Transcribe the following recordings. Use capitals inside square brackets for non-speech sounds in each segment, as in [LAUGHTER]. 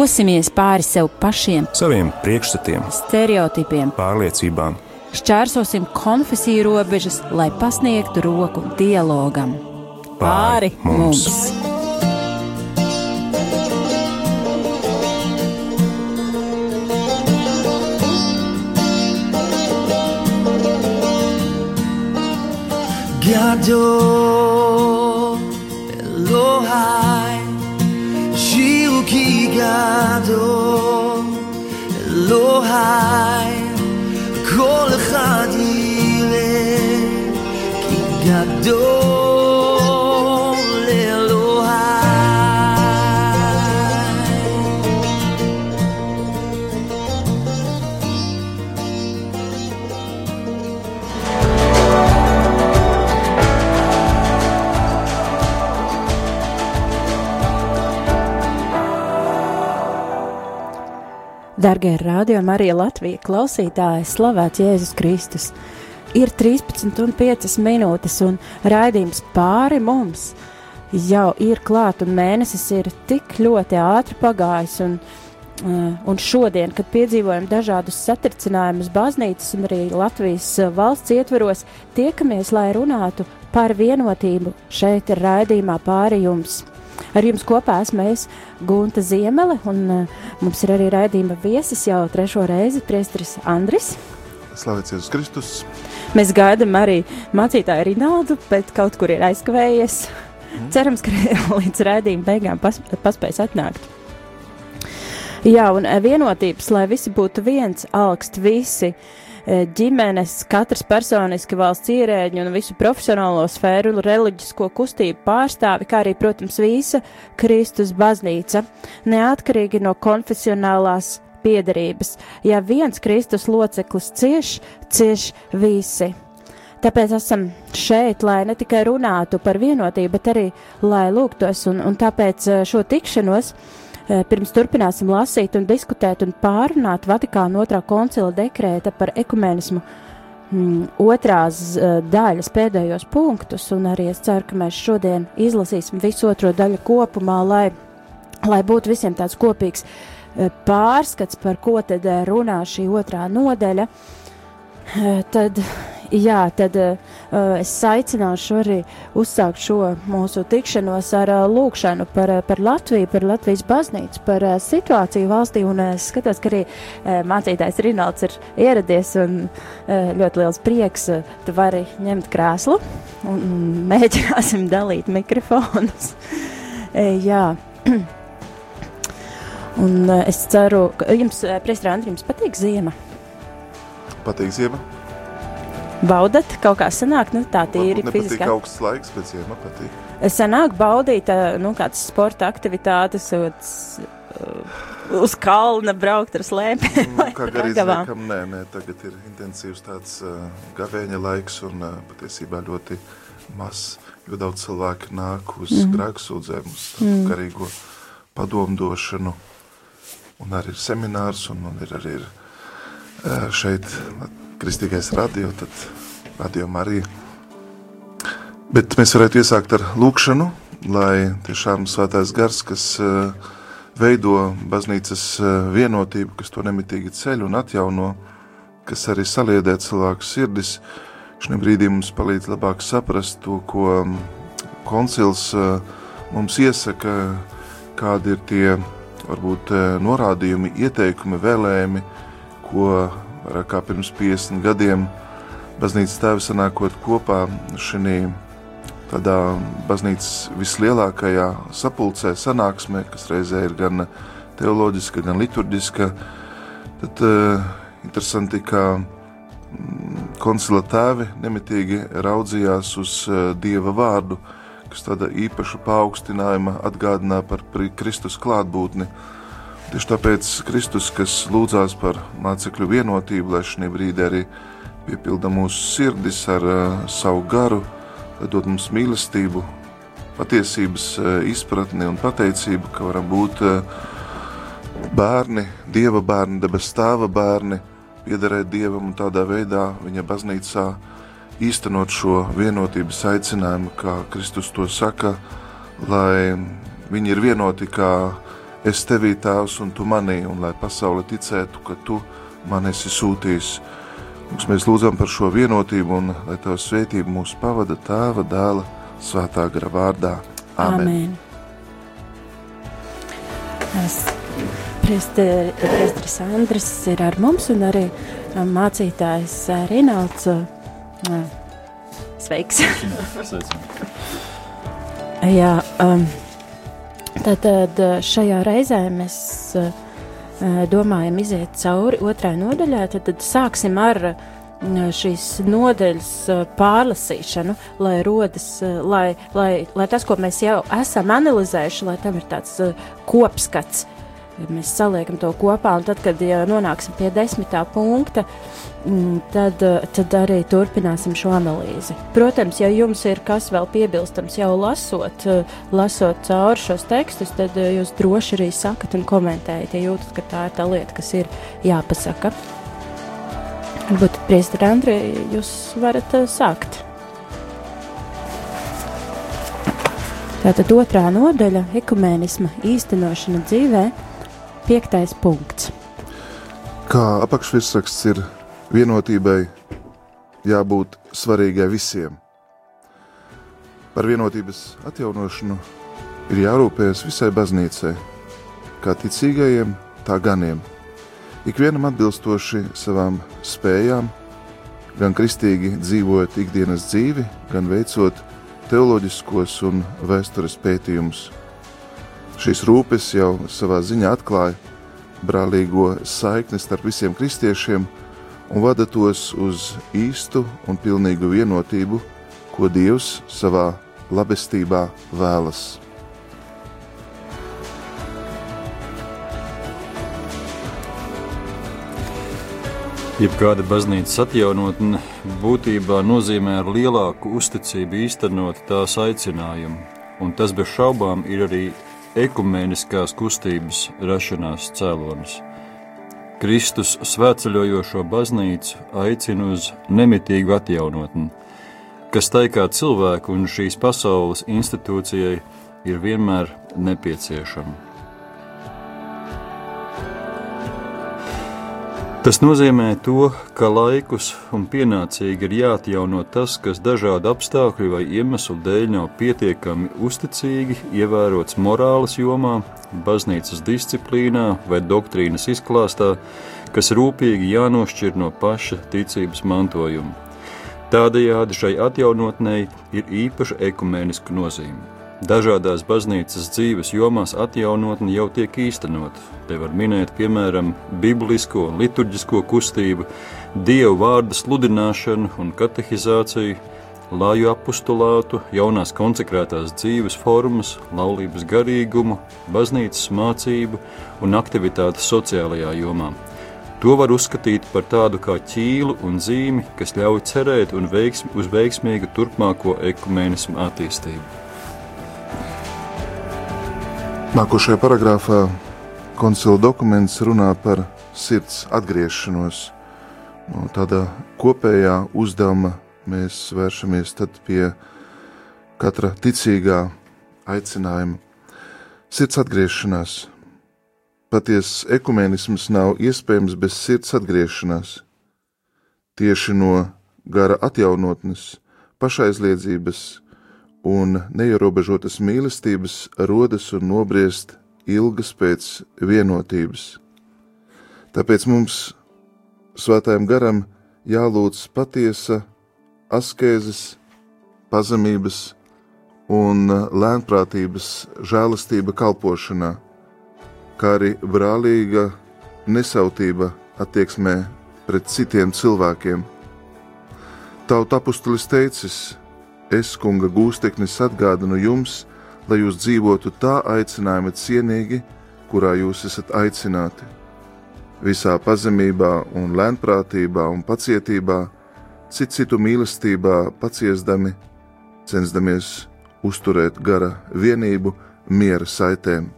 Dosimies pāri sev pašiem, saviem priekšstatiem, stereotipiem, pārliecībām. Šķērsosim konfesiju robežas, lai pasniegtu roku dialogam. Pāri mums! mums. Gadol Ador, אלוהי, כל אחד יראה, כי גדול Dargie rādījumi, arī Latvijas klausītāji, slavēts Jēzus Kristus. Ir 13,5 minūtes, un raidījums pāri mums jau ir klāts, un mēnesis ir tik ļoti ātri pagājis. Un, uh, un šodien, kad piedzīvojam dažādus satricinājumus baznīcas un arī Latvijas uh, valsts ietveros, tiekamies, lai runātu par vienotību šeit raidījumā pāri jums. Ar jums kopā esmu es, Gunta Ziemele, un uh, mums ir arī raidījuma viesis jau trešo reizi, priestris Andris. Slavēts Jēzus Kristus! Mēs gaidām arī mācītāju Rinaldu, bet kaut kur ir aizkavējies. Mm. Cerams, ka [LAUGHS] līdz raidījuma beigām pas, paspēs atnākt. Jā, un vienotības, lai visi būtu viens, augst visi. Uh, ģimenes, katrs personiski valsts ierēģi un visu profesionālo sfēru reliģisko kustību pārstāvi, kā arī, protams, visa Kristus baznīca, neatkarīgi no konfesionālās piedarības. Ja viens Kristus loceklis cieš, cieš visi. Tāpēc esam šeit, lai ne tikai runātu par vienotību, bet arī lai lūgtos, un, un tāpēc e, šo tikšanos uh, Eh, pirms turpināsim lasīt un diskutēt un pārunāt Vatikāna otrā koncila dekrēta par ekumenismu mm, otrās uh, daļas pēdējos punktus, un arī es ceru, ka mēs šodien izlasīsim visu otro daļu kopumā, lai, lai būtu visiem tāds kopīgs uh, pārskats, par ko tad runā šī otrā nodaļa. Tad Jā, tad uh, es aicināšu arī uzsākt šo mūsu tikšanos ar uh, lūkšanu par, par Latviju, par Latvijas baznīcu, par uh, situāciju valstī. Un es skatos, ka arī uh, mācītājs Rinalds ir ieradies un uh, ļoti liels prieks. Uh, tu vari ņemt krēslu un, mēģināsim [LAUGHS] dalīt mikrofonus. uh, jā. [CLEARS THROAT] un uh, es ceru, ka jums, uh, Prestra Andri, jums patīk ziema? Patīk ziema? Baudat, kaut kā sanāk, nu, tā tīri fiziski. Kaut kas laiks, bet ziema patīk. Sanāk baudīt, nu, kādas sporta aktivitātes, uz kalna braukt ar slēpēm. Nu, kā garīdzniekam, nē, nē, tagad ir intensīvs tāds uh, gavēņa laiks un uh, patiesībā ļoti maz, jo daudz cilvēki nāk uz mm. grēksūdzēm, uz mm. garīgo padomdošanu, un arī ir seminārs, un, un ir arī ir, uh, šeit kristīgais radio, tad radio Marija. Bet mēs varētu iesākt ar lūkšanu, lai tiešām svētais gars, kas uh, veido baznīcas uh, vienotību, kas to nemitīgi ceļ un atjauno, kas arī saliedē cilvēku sirdis, šim brīdī mums palīdz labāk saprast to, ko um, koncils uh, mums iesaka, kādi ir tie varbūt norādījumi, ieteikumi, vēlējumi, ko kā pirms 50 gadiem baznīcas tēvi sanākot kopā šī tādā baznīcas vislielākajā sapulcē, sanāksmē, kas reizē ir gan teoloģiska, gan liturģiska. Tad uh, interesanti, ka mm, koncila tēvi nemitīgi raudzījās uz uh, Dieva vārdu, kas tāda īpaša paaugstinājuma atgādināja par Kristus klātbūtni. Uh, Tieši tāpēc Kristus, kas lūdzās par mācekļu vienotību, lai šī brīdī arī piepilda mūsu sirdis ar uh, savu garu, lai dod mums mīlestību, patiesības uh, izpratni un pateicību, ka varam būt uh, bērni, Dieva bērni, debes tēva bērni, piederēt Dievam un tādā veidā viņa baznīcā īstenot šo vienotības aicinājumu, kā Kristus to saka, lai viņi ir vienoti kā es tevī tēvs un tu manī, un lai pasaule ticētu, ka tu man esi sūtījis. Mums mēs lūdzam par šo vienotību, un lai Tava svētība mūs pavada Tēva, Dēla, Svētā gara vārdā. Amen! Amen. Priesteris Andris ir ar mums, un arī um, mācītājs uh, Rinalds. Uh, sveiks! Jā, um, Tātad šajā reizē mēs uh, domājam iziet cauri otrai nodaļai, tad, tad sāksim ar uh, šīs nodeļas pārlasīšanu, lai rodas, lai, lai, lai tas, ko mēs jau esam analizējuši, lai tam ir tāds kopskats, mēs saliekam to kopā, un tad, kad ja nonāksim pie desmitā punkta, mm, tad, tad arī turpināsim šo analīzi. Protams, ja jums ir kas vēl piebilstams jau lasot, lasot cauri šos tekstus, tad jūs droši arī sakat un komentējat, ja jūtat, ka tā ir tā lieta, kas ir jāpasaka. Varbūt, Priester Andrei, jūs varat sākt. Tātad otrā nodaļa - ekumēnisma īstenošana dzīvē Piektais punkts. Kā apakšvirsraksts ir vienotībai jābūt svarīgai visiem. Par vienotības atjaunošanu ir jārūpējas visai baznīcai, kā ticīgajiem, tā ganiem. Ikvienam atbilstoši savām spējām, gan kristīgi dzīvojot ikdienas dzīvi, gan veicot teoloģiskos un vēstures pētījumus Šīs rūpes jau savā ziņā atklāja brālīgo saikni starp visiem kristiešiem un vada tos uz īstu un pilnīgu vienotību, ko Dievs savā labestībā vēlas. Jebkāda baznīcas atjaunotne būtībā nozīmē ar lielāku uzticību īstenot tās aicinājumu, un tas bez šaubām ir arī ekumēniskās kustības rašanās cēlonis. Kristus svētceļojošo baznīcu aicina uz nemitīgu atjaunotni, kas tai kā cilvēku un šīs pasaules institūcijai ir vienmēr nepieciešama. Tas nozīmē to, ka laikus un pienācīgi ir jāatjauno tas, kas dažādu apstākļu vai iemeslu dēļ nav pietiekami uzticīgi ievērots morāles jomā, baznīcas disciplīnā vai doktrīnas izklāstā, kas rūpīgi jānošķir no paša ticības mantojuma. Tādējādi šai atjaunotnei ir īpaša ekumēniska nozīme. Dažādās baznīcas dzīves jomās atjaunotne jau tiek īstenota. Te var minēt, piemēram, biblisko un liturģisko kustību, dievu vārdu sludināšanu un katehizāciju, lāju apustulātu, jaunās konsekrētās dzīves formas, laulības garīgumu, baznīcas mācību un aktivitātes sociālajā jomā. To var uzskatīt par tādu kā ķīlu un zīmi, kas ļauj cerēt veiksmi, uz veiksmīgu turpmāko ekumēnismu attīstību. Nākošajā paragrāfā koncila dokuments runā par sirds atgriešanos. No tāda kopējā uzdevuma mēs vēršamies pie katra ticīgā aicinājuma. Sirds atgriešanās. Patiesas ekumēnisms nav iespējams bez sirds atgriešanās. Tieši no gara atjaunotnes, pašaizliedzības, un neierobežotas mīlestības rodas un nobriest ilgas pēc vienotības. Tāpēc mums, svētājiem garam, jālūdz patiesa askēzes, pazemības un lēnprātības žēlastība kalpošanā, kā arī brālīga nesautība attieksmē pret citiem cilvēkiem. Tauta apustulis teicis, Es, kunga gūsteknis, atgādinu jums, lai jūs dzīvotu tā aicinājuma cienīgi, kurā jūs esat aicināti. Visā pazemībā, un lēnprātībā un pacietībā, cit citu mīlestībā paciestami, censdamies uzturēt gara vienību, miera saitēm.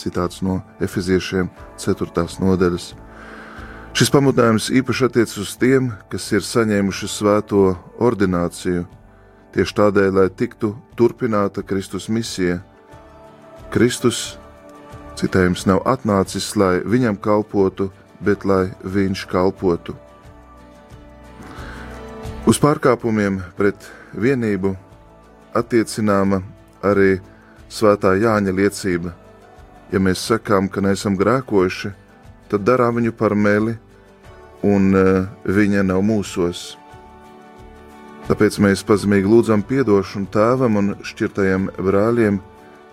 Citāts no Efeziešiem 4. nodaļas. Šis pamudinājums īpaši attiecas uz tiem, kas ir saņēmuši svēto ordināciju Tieši tādēļ, lai tiktu turpināta Kristus misija, Kristus Citējums nav atnācis, lai viņam kalpotu, bet lai viņš kalpotu. Uz pārkāpumiem pret vienību attiecināma arī svētā Jāņa liecība. Ja mēs sakām, ka neesam grēkojuši, tad darām viņu par meli, un uh, viņa nav mūsos. Tāpēc mēs pazemīgi lūdzam atdošanu tēvam un šķirtajiem brāļiem,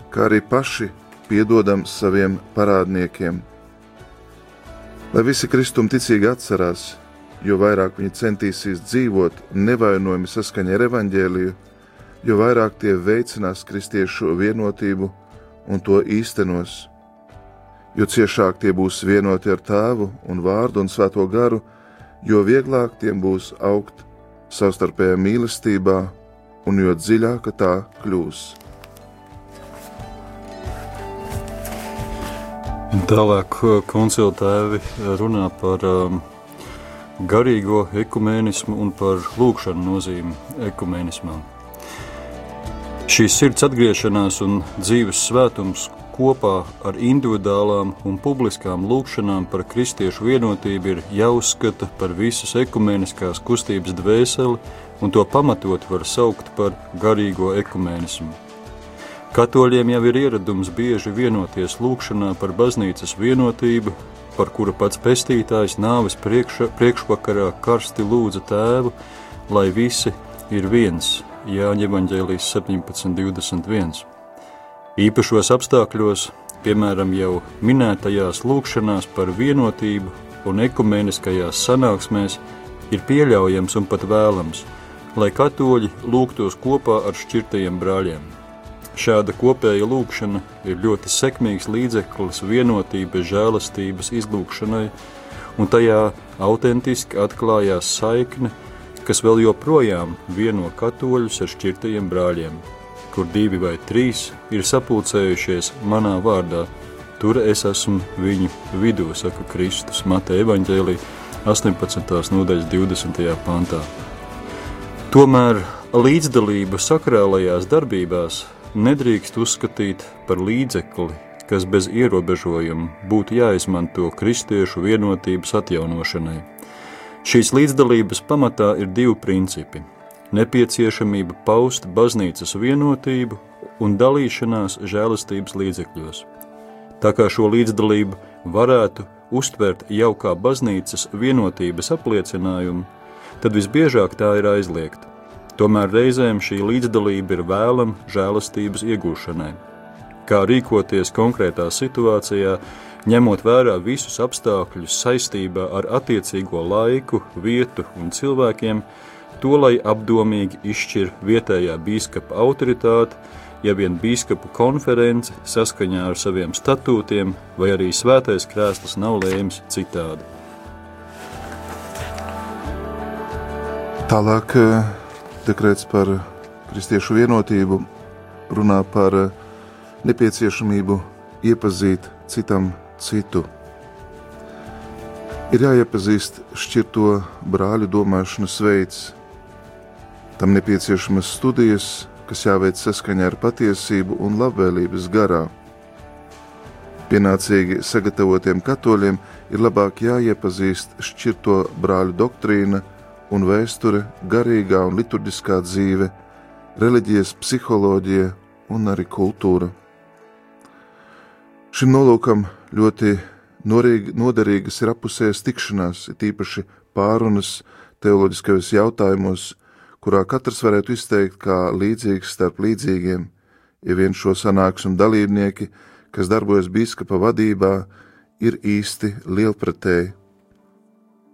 kā arī paši piedodam saviem parādniekiem. Lai visi kristumi ticīgi atcerās, jo vairāk viņi centīsies dzīvot nevainojami saskaņā ar evaņģēliju, jo vairāk tie veicinās kristiešu vienotību un to īstenos. Jo ciešāk tie būs vienoti ar tēvu un vārdu un svēto garu, jo vieglāk tiem būs augt savstarpējā mīlestībā un jo dziļāka tā kļūs. Tālāk konsultēvi runā par um, garīgo ekumēnismu un par lūkšanu nozīmi ekumēnismā. Šīs sirds atgriešanās un dzīves svētums kopā ar individuālām un publiskām lūkšanām par kristiešu vienotību ir jāuzskata par visas ekumēniskās kustības dvēseli, un to pamatot var saukt par garīgo ekumēnismu. Katoļiem jau ir ieradums bieži vienoties lūkšanā par baznīcas vienotību, par kura pats pestītājs nāves priekš, priekšvakarā karsti lūdza tēvu, lai visi ir viens, Jāņa evaņģēlijas 17.21. Īpašos apstākļos, piemēram, jau minētajās lūkšanās par vienotību un ekumeniskajās sanāksmēs, ir pieļaujams un pat vēlams, lai katoļi lūgtos kopā ar šķirtajiem brāļiem. Šāda kopēja lūkšana ir ļoti sekmīgs līdzeklis vienotības, žēlastības izlūkšanai, un tajā autentiski atklājās saikne, kas vēl joprojām vieno katoļus ar šķirtajiem brāļiem, kur divi vai trīs ir sapulcējušies manā vārdā. Tur es esmu viņu vidū, saka Kristus Mateja evaņģēlī 18. nodaļas 20. pantā. Tomēr līdzdalība sakrālajās darbībās nedrīkst uzskatīt par līdzekli, kas bez ierobežojuma būtu jāizmanto kristiešu vienotības atjaunošanai. Šīs līdzdalības pamatā ir divi principi - nepieciešamība paust baznīcas vienotību un dalīšanās žēlastības līdzekļos. Tā kā šo līdzdalību varētu uztvert jau kā baznīcas vienotības apliecinājumu, tad visbiežāk tā ir aizliegta. Tomēr reizēm šī līdzdalība ir vēlama žēlastības iegūšanai. Kā rīkoties konkrētā situācijā, ņemot vērā visus apstākļus saistībā ar attiecīgo laiku, vietu un cilvēkiem, to lai apdomīgi izšķir vietējā biskupa autoritāte, ja vien biskupu konference saskaņā ar saviem statūtiem, vai arī svētais krēsls nav lēmis citādi. Tālāk dekrēts par kristiešu vienotību runā par nepieciešamību iepazīt citam citu. Ir jāiepazīst šķirto brāļu domāšanas veids. Tam nepieciešamas studijas, kas jāveic saskaņā ar patiesību un labvēlības garā. Pienācīgi sagatavotiem katoļiem ir labāk jāiepazīst šķirto brāļu doktrīna, un vēsture, garīgā un liturģiskā dzīve, reliģijas psiholoģija un arī kultūra. Šim nolūkam ļoti norīgi, noderīgas ir apusējas tikšanās, it īpaši pārunas teoloģiskajos jautājumos, kurā katrs varētu izteikt kā līdzīgs starp līdzīgiem, ja vien šo sanāksmu dalībnieki, kas darbojas biskupa vadībā, ir īsti lielpratēji.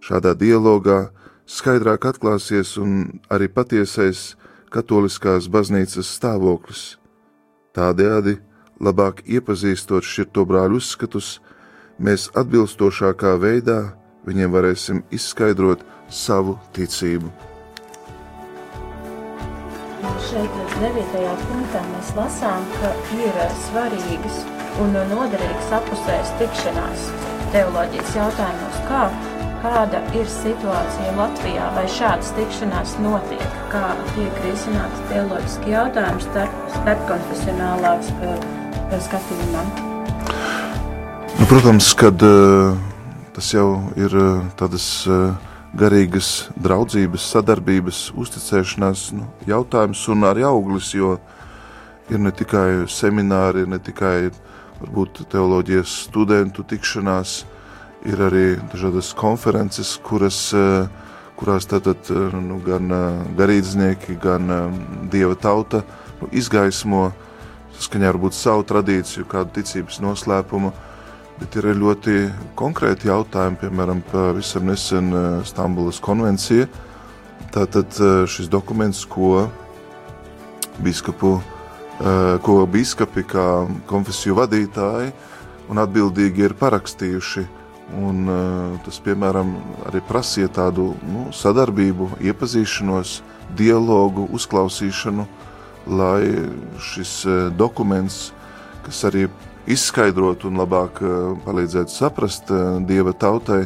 Šādā dialogā skaidrāk atklāsies un arī patiesais katoliskās baznīcas stāvoklis. Tādējādi, labāk iepazīstot šito brāļu uzskatus, mēs atbilstošākā veidā viņiem varēsim izskaidrot savu ticību. Šeit, 9. punktā, mēs lasām, ka ir svarīgas un noderīgas apusējas tikšanās teoloģijas jautājumos, kā kāda ir situācija Latvijā, vai šādas tikšanās notiek, kā tiek risināts teoloģiski jautājums starp, starp konfesionālās uh, skatījumā? Nu, protams, kad uh, tas jau ir uh, tādas uh, garīgas draudzības, sadarbības, uzticēšanās nu, jautājums un arī auglis, jo ir ne tikai semināri, ir ne tikai varbūt teoloģijas studentu tikšanās, ir arī dažādas konferences, kuras, kurās tātad nu, gan garīdznieki, gan dieva tauta nu, izgaismo saskaņā varbūt savu tradīciju, kādu ticības noslēpumu, bet ir ļoti konkrēti jautājumi, piemēram, pavisam nesen eh, Stambulas konvencija. Tātad eh, šis dokuments, ko biskupu, eh, ko biskupi kā konfesiju vadītāji un atbildīgi ir parakstījuši. Un, tas, piemēram, arī prasīja tādu nu, sadarbību, iepazīšanos, dialogu, uzklausīšanu, lai šis dokuments, kas arī izskaidrot un labāk eh, palīdzēt saprast eh, dieva tautai,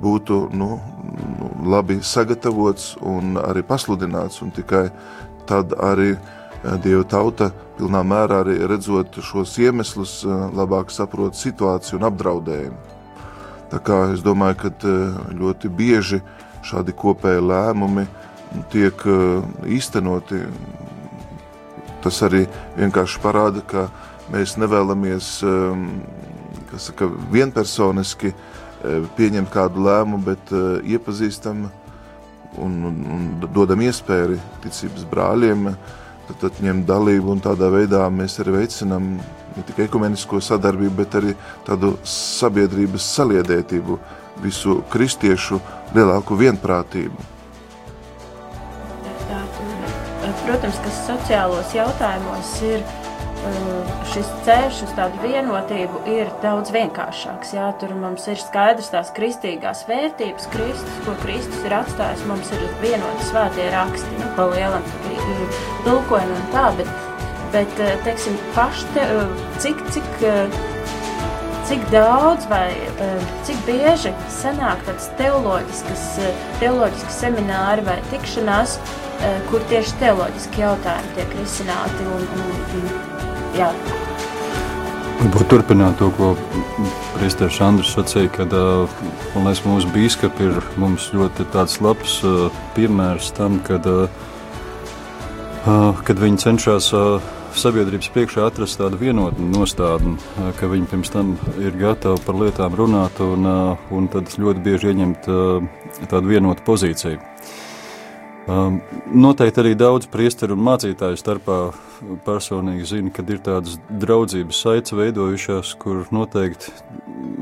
būtu nu, nu, labi sagatavots un arī pasludināts. Un tikai tad arī eh, dieva tauta pilnā mērā arī redzot šos iemeslus, labāk saprot situāciju un apdraudējumu. Tā kā es domāju, ka ļoti bieži šādi kopēji lēmumi tiek īstenoti. Tas arī vienkārši parāda, ka Mēs nevēlamies um, saka, vienpersoniski uh, pieņemt kādu lēmumu, bet uh, iepazīstam un, un, un dodam iespēju ticības brāļiem, tad, tad ņemt dalību tādā veidā mēs arī veicinām ne tikai ekumenisko sadarbību, bet arī tādu sabiedrības saliedētību, visu kristiešu lielāku vienprātību. Protams, ka sociālos jautājumos ir šis ceļš uz tādu vienotību ir daudz vienkāršāks. Jā, tur mums ir skaidrs tās kristīgās vērtības, Kristus, ko Kristus ir atstājis. Mums ir vienoti svētie raksti, nu, pa lielam tulkojumi un tā, bet, bet teiksim, paši, te, cik, cik, cik daudz vai cik bieži sanāk tāds teoloģiskas, teoloģiskas semināri vai tikšanās, kur tieši teoloģiski jautājumi tiek risināti un, un, un jā. Varbūt turpināt to, ko Priesteris Andris sacīja, kad liekas, mūsu bīskapi ir mums ļoti labs piemērs tam, kad, kad viņi cenšas sabiedrības priekšā atrast tādu vienotu nostādni, ka viņi pirms tam ir gatavi par lietām runāt un, un tad ļoti bieži ieņemt tādu vienotu pozīciju. Um, noteikti arī daudz priesteru un mācītāju starpā personīgi zina, ka ir tādas draudzības saites veidojušās, kur noteikti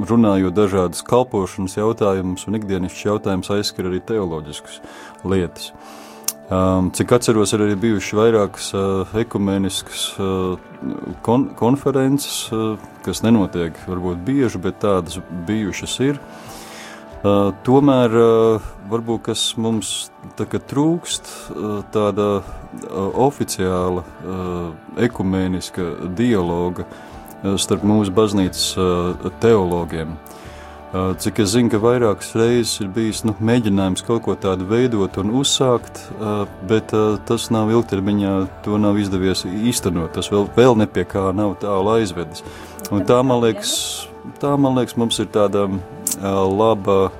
runājot dažādas kalpošanas jautājumus un ikdienišķus jautājumus aizskar arī teoloģiskas lietas. Um, cik atceros, ir arī bijušas vairākas uh, ekumeniskas uh, kon konferences, uh, kas nenotiek varbūt bieži, bet tādas bijušas ir. Uh, Uh, tomēr uh, varbūt kas mums trūkst, uh, tāda oficiāla ekumēniska dialoga starp mūsu baznīcas teologiem. Cik es zinu, ka vairākas reizes ir bijis nu, mēģinājums kaut ko tādu veidot un uzsākt, bet tas nav ilgtermiņā, to nav izdevies īstenot. Tas vēl, vēl nepie kā nav tālu aizvedis. Un tā, man liekas, tā, man liekas, mums ir tāda laba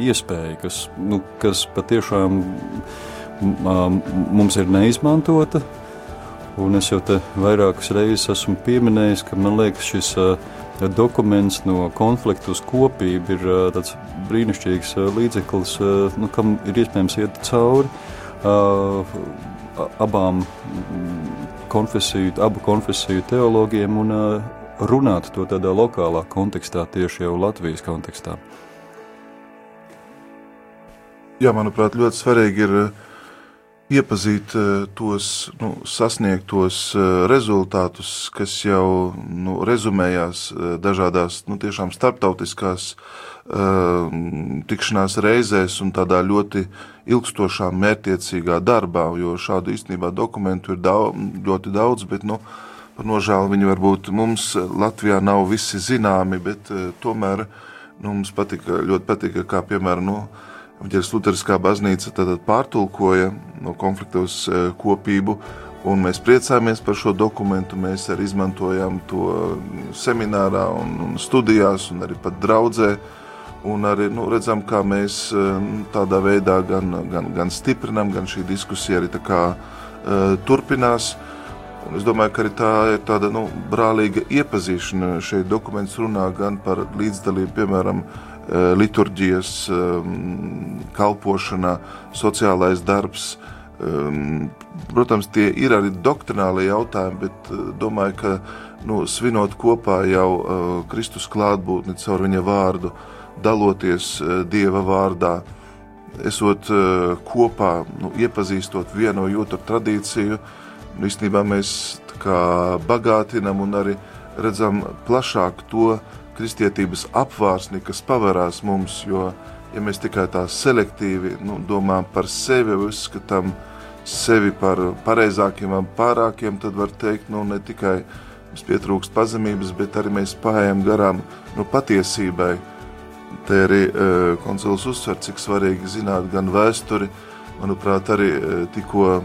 iespēja, kas, nu, kas patiešām mums ir neizmantota. Un es jau te vairākas reizes esmu pieminējis, ka man liekas, šis dokuments no konfliktu uz kopību ir tāds brīnišķīgs līdzeklis, nu, kam ir iespējams iet cauri abām konfesiju, abu konfesiju teologiem un runāt to tādā lokālā kontekstā, tieši jau Latvijas kontekstā. Jā, manuprāt, ļoti svarīgi ir eh, iepazīt eh, tos nu, sasniegtos eh, rezultātus, kas jau nu, rezumējās dažādās nu, starptautiskās uh, tikšanās reizēs un tādā ļoti ilgstošā, mērķiecīgā darbā. Jo šādu īstenībā dokumentu ir daudz, ļoti daudz, bet nu, par nožēlu viņi varbūt mums Latvijā nav visi zināmi, bet uh, tomēr nu, mums patika, ļoti patika, kā piemēram. Nu, Ģeras Lutheriskā baznīca pārtulkoja no konfliktos kopību Un mēs priecājamies par šo dokumentu. Mēs arī izmantojam to seminārā, un, un studijās, un arī pat draudzē. Un arī nu, redzam, kā mēs nu, tādā veidā gan, gan, gan stiprinam, gan šī diskusija arī kā, uh, turpinās. Un es domāju, ka arī tā ir tāda nu, brālīga iepazīšana. Šeit dokuments runā gan par līdzdalību, piemēram, liturģijas kalpošanā, sociālais darbs, Um, protams, tie ir arī doktrināli jautājumi, bet uh, domāju, ka nu, svinot kopā jau uh, Kristus klātbūtni caur viņa vārdu, daloties Dieva vārdā, esot kopā, nu, iepazīstot vienu otru tradīciju, īstenībā mēs bagātinam un arī redzam plašāk to kristietības apvārsni, kas pavarās mums, jo, ja mēs tikai tā selektīvi nu, domājam par sevi, uzskatām, ka sevi par pareizākiem pārākiem, tad var teikt, nu, ne tikai mums pietrūkst pazemības, bet arī mēs pājām garām nu, patiesībai. Te arī uh, koncils uzsver, cik svarīgi zināt gan vēsturi, manuprāt, arī uh, tikko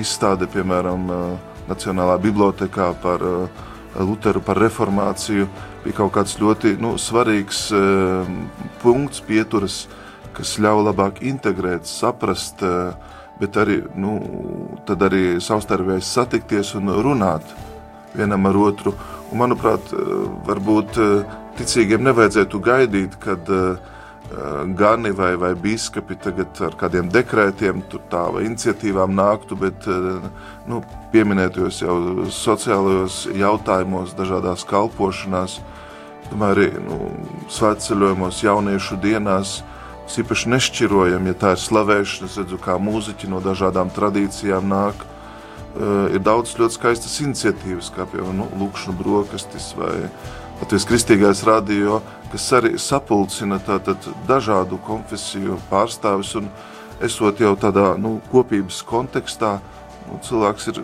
izstāde, piemēram, uh, Nacionālā bibliotekā par uh, Luteru, par reformāciju, bija kaut kāds ļoti nu, svarīgs uh, punkts, pieturas, kas ļauj labāk integrēt, saprast, uh, bet arī, nu, arī savstarpēji satikties un runāt vienam ar otru. Un, manuprāt, varbūt ticīgiem nevajadzētu gaidīt, kad eh, gani vai, vai biskupi tagad ar kādiem dekrētiem, tā vai iniciatīvām nāktu, bet nu, pieminētos jau sociālajos jautājumos, dažādās kalpošanās, tomēr arī nu, svētceļojumos, jauniešu dienās, Mēs īpaši nešķirojam, ja tā ir slavēšana. Es redzu, kā mūziķi no dažādām tradīcijām nāk. Uh, ir daudz ļoti skaistas iniciatīvas, kā piemēram nu, Lūkšana brokastis vai Latvijas Kristīgais radio, kas arī sapulcina tātad dažādu konfesiju pārstāvis un esot jau tādā nu, kopības kontekstā, nu, cilvēks ir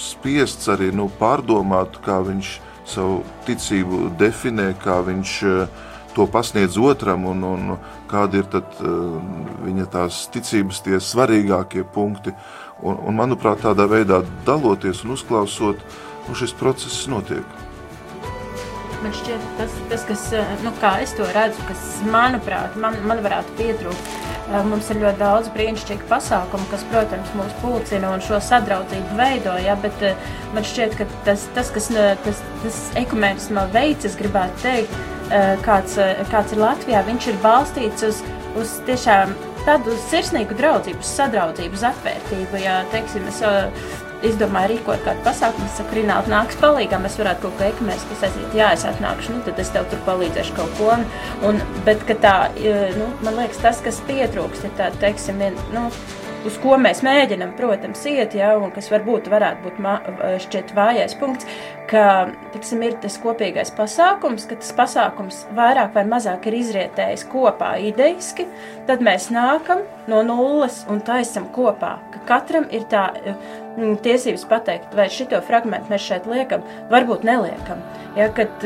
spiests arī nu, pārdomāt, kā viņš savu ticību definē, kā viņš uh, to pasniedz otram, un, un kādi ir tad, uh, viņa tās ticības tie svarīgākie punkti. Un, un, manuprāt, tādā veidā daloties un uzklausot, nu, šis process notiek. Man šķiet, tas, tas kas, eh, nu, kā es to redzu, kas, manuprāt, man, man varētu pietrūkt, eh, Mums ir ļoti daudz brīnišķīgu pasākumu, kas, protams, mūs pulcina un šo sadraudzību veido. Ja, bet man šķiet, ka tas, tas kas tas, tas ekumēnisma veids, es gribētu teikt, Eh, kāds, eh, kāds ir Latvijā, viņš ir balstīts uz, uz tiešām tādu sirsnīgu draudzību, sadraudzību, uz atvērtību. Ja, teiksim, es, eh, izdomāju rīkot kādu pasākumu, es saku, Rināli, nāks palīgā, mēs varētu kaut ko ekumēs, kas aiziet, jā, es atnākšu, nu, tad es tev tur palīdzēšu kaut ko. Un, bet, ka tā, nu, man liekas, tas, kas pietrūkst, ir tā, teiksim, vien, nu, uz ko mēs mēģinam, protams, iet, ja, un kas varbūt varētu būt šķiet vājais punkts, ka tiksim, ir tas kopīgais pasākums, ka tas pasākums vairāk vai mazāk ir izrietējis kopā ideiski, tad mēs nākam no nulles un taisam kopā, ka katram ir tā mm, tiesības pateikt, vai šito fragmentu mēs šeit liekam, varbūt neliekam, ja, kad,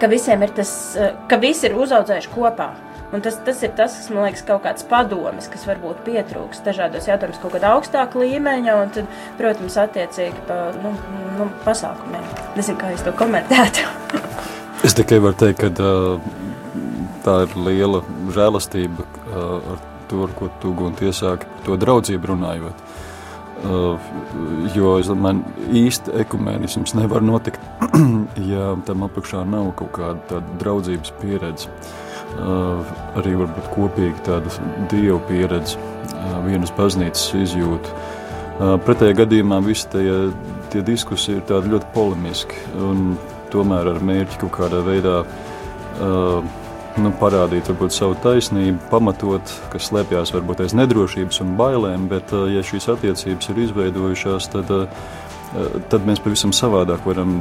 ka visiem ir tas, ka visi ir uzaudzējuši kopā, Un tas, tas ir tas, kas man liekas, kaut kāds padomis, kas varbūt pietrūks dažādos jautājumos, kaut kāda augstāka līmeņa, un, tad, protams, attiecīgi pa nu, nu, pasākumiem. Nezinu, kā es to komentētu. [LAUGHS] es tikai varu teikt, ka tā ir liela žēlastība ar to, ko tu gunti iesāki, to draudzību runājot. Uh, jo es domāju, īsti ekumēnisms nevar notikt, [CLEARS THROAT] ja tam apakšā nav kaut kāda draudzības pieredze. Uh, arī varbūt kopīgi tāda dievu pieredze, vienas baznīcas izjūta. Pretējā gadījumā visi tie, tie diskusija ir tādi ļoti polemiski un tomēr ar mērķi kaut kādā veidā nu, parādīt varbūt savu taisnību, pamatot, kas slēpjas varbūt aiz nedrošības un bailēm, bet ja šīs attiecības ir izveidojušās, tad tad mēs pavisam savādāk varam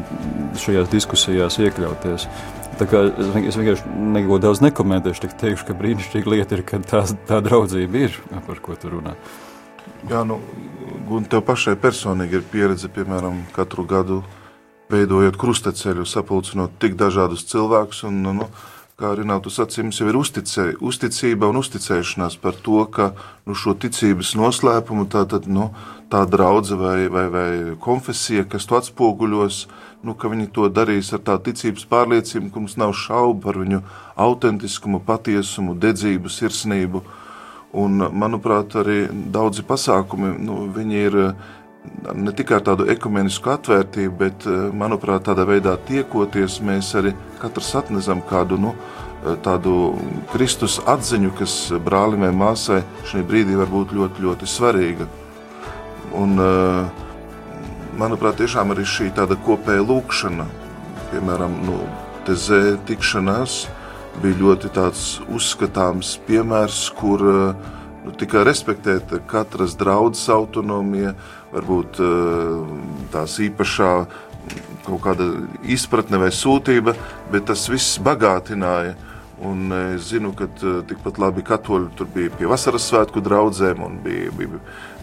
šajās diskusijās iekļauties. Es vienkārši neko daudz nekomentēšu, tikai teikšu, ka brīnišķīga lieta ir, ka tā, tā draudzība ir, [LAUGHS] par ko tu runā. Jā, nu, un tev pašai personīgi ir pieredze, piemēram, katru gadu veidojot krusteceļu, sapulcinot tik dažādus cilvēkus, un, nu, nu kā Rinātu sacīja, mums jau ir uzticē, uzticība un uzticēšanās par to, ka nu, šo ticības noslēpumu tā, tad, nu, tā draudze vai, vai, vai konfesija, kas to atspoguļos, nu, ka viņi to darīs ar tā ticības pārliecību, ka mums nav šaubu par viņu autentiskumu, patiesumu, dedzību, sirsnību. Un, manuprāt, arī daudzi pasākumi, nu, ir ne tikai ar tādu ekumenisku atvērtību, bet, eh, manuprāt, tādā veidā tiekoties, mēs arī katrs atnesam kādu nu, eh, tādu Kristus atziņu, kas brālim vai māsai šī brīdī var būt ļoti, ļoti svarīga. Un, eh, manuprāt, tiešām arī šī tāda kopēja lūkšana, piemēram, nu, tezē tikšanās, bija ļoti tāds uzskatāms piemērs, kur nu, tika respektēta katras draudzes autonomija, varbūt eh, tās īpašā kaut kāda izpratne vai sūtība, bet tas viss bagātināja. Un es zinu, ka eh, tikpat labi katoļi tur bija pie vasaras svētku draugiem un bija, bija,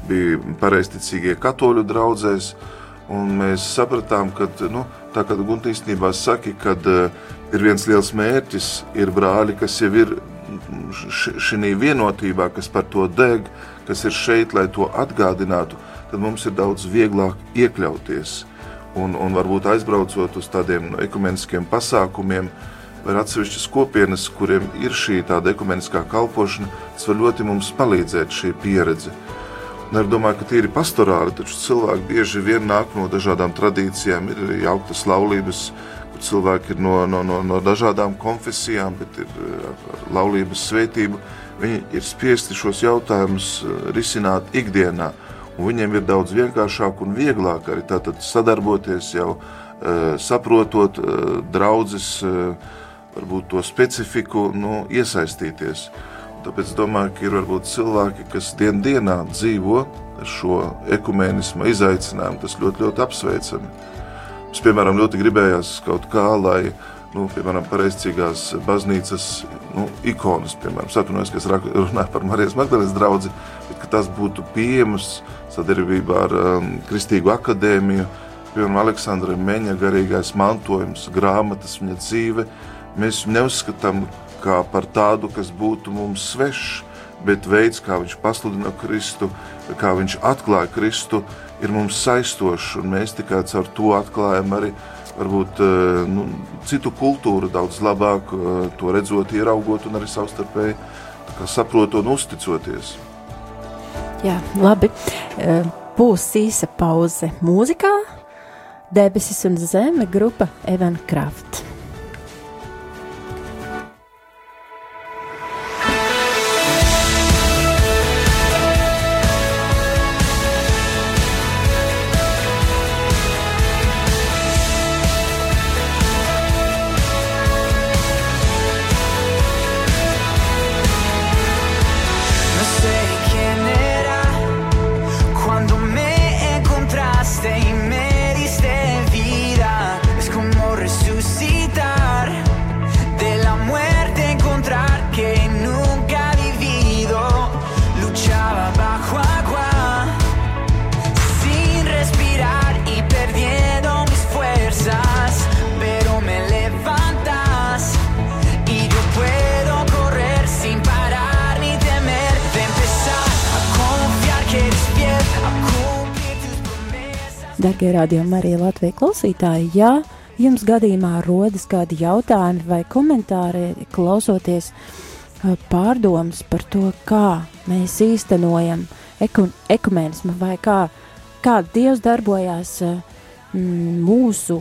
bija pareizticīgie katoļu draugzēs. Mēs sapratām, ka, nu, tā kā Gunte īstenībā saka, ka ir viens liels mērķis, ir brāļi, kas jau ir šī vienotībā, kas par to deg, kas ir šeit, lai to atgādinātu tad mums ir daudz vieglāk iekļauties. Un, un varbūt aizbraucot uz tādiem ekumeniskiem pasākumiem, vai atsevišķas kopienas, kuriem ir šī tāda ekumeniskā kalpošana, tas var ļoti mums palīdzēt šī pieredze. Un es domāju, ka tīri pastorāli, taču cilvēki bieži vien nāk no dažādām tradīcijām, ir jauktas laulības, kur cilvēki ir no, no, no, no dažādām konfesijām, bet ir ar laulības svētību. Viņi ir spiesti šos jautājumus eh, risināt ikdienā. Viņiem ir daudz vienkāršāk un vieglāk arī sadarboties, jau uh, saprotot uh, draudzes, uh, varbūt to specifiku, nu, iesaistīties. Tāpēc es domāju, ka ir varbūt cilvēki, kas dien dienā dzīvo šo ekumēnismu izaicinājumu, tas ļoti, ļoti apsveicami. Mums, piemēram, ļoti gribējās kaut kā, lai nu, piemēram, pareizcīgās baznīcas nu, ikonas, piemēram, atvainojos, ka es runāju par Marijas Magdalēnas draugu, bet tas būtu pieejams sadarbībā ar um, Kristīgo akadēmiju, piemēram, Aleksandra Meņa garīgais mantojums, grāmatas, viņa dzīve. Mēs neuzskatām kā par tādu, kas būtu mums svešs, bet veids, kā viņš pasludina Kristu, kā viņš atklāja Kristu, ir mums saistošs, mēs tikai caur to atklājam arī varbūt uh, nu, citu kultūru daudz labāk, uh, to redzot, ieraugot un arī savstarpēji saprotot un uzticoties. Jā, labi. Būs īsa pauze mūzikā. Debesis un zeme grupa Evan Kraft. Radījumi arī Latvijas klausītāji, ja jums gadījumā rodas kādi jautājumi vai komentāri, klausoties pārdomas par to, kā mēs īstenojam eku, ekumenismu vai kā, kā Dievs darbojās mūsu,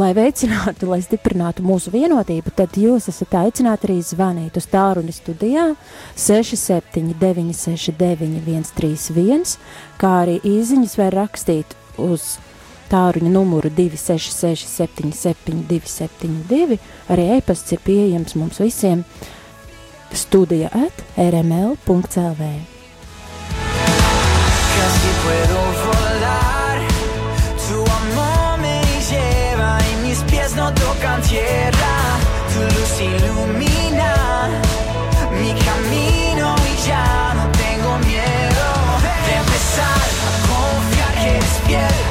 lai veicinātu, lai stiprinātu mūsu vienotību, tad jūs esat aicināti arī zvanīt uz tālruni studijā 679 691 131, kā arī īziņas var rakstīt uz tāruņa numuru 266 77 272. Arī e-pasts ir pieejams mums visiem studija at rml.clv. Casi puedo volar, tu amor me lleva y mis pies no tocan tierra, tu luz ilumina mi camino y ya no tengo miedo de empezar a confiar que eres fiel.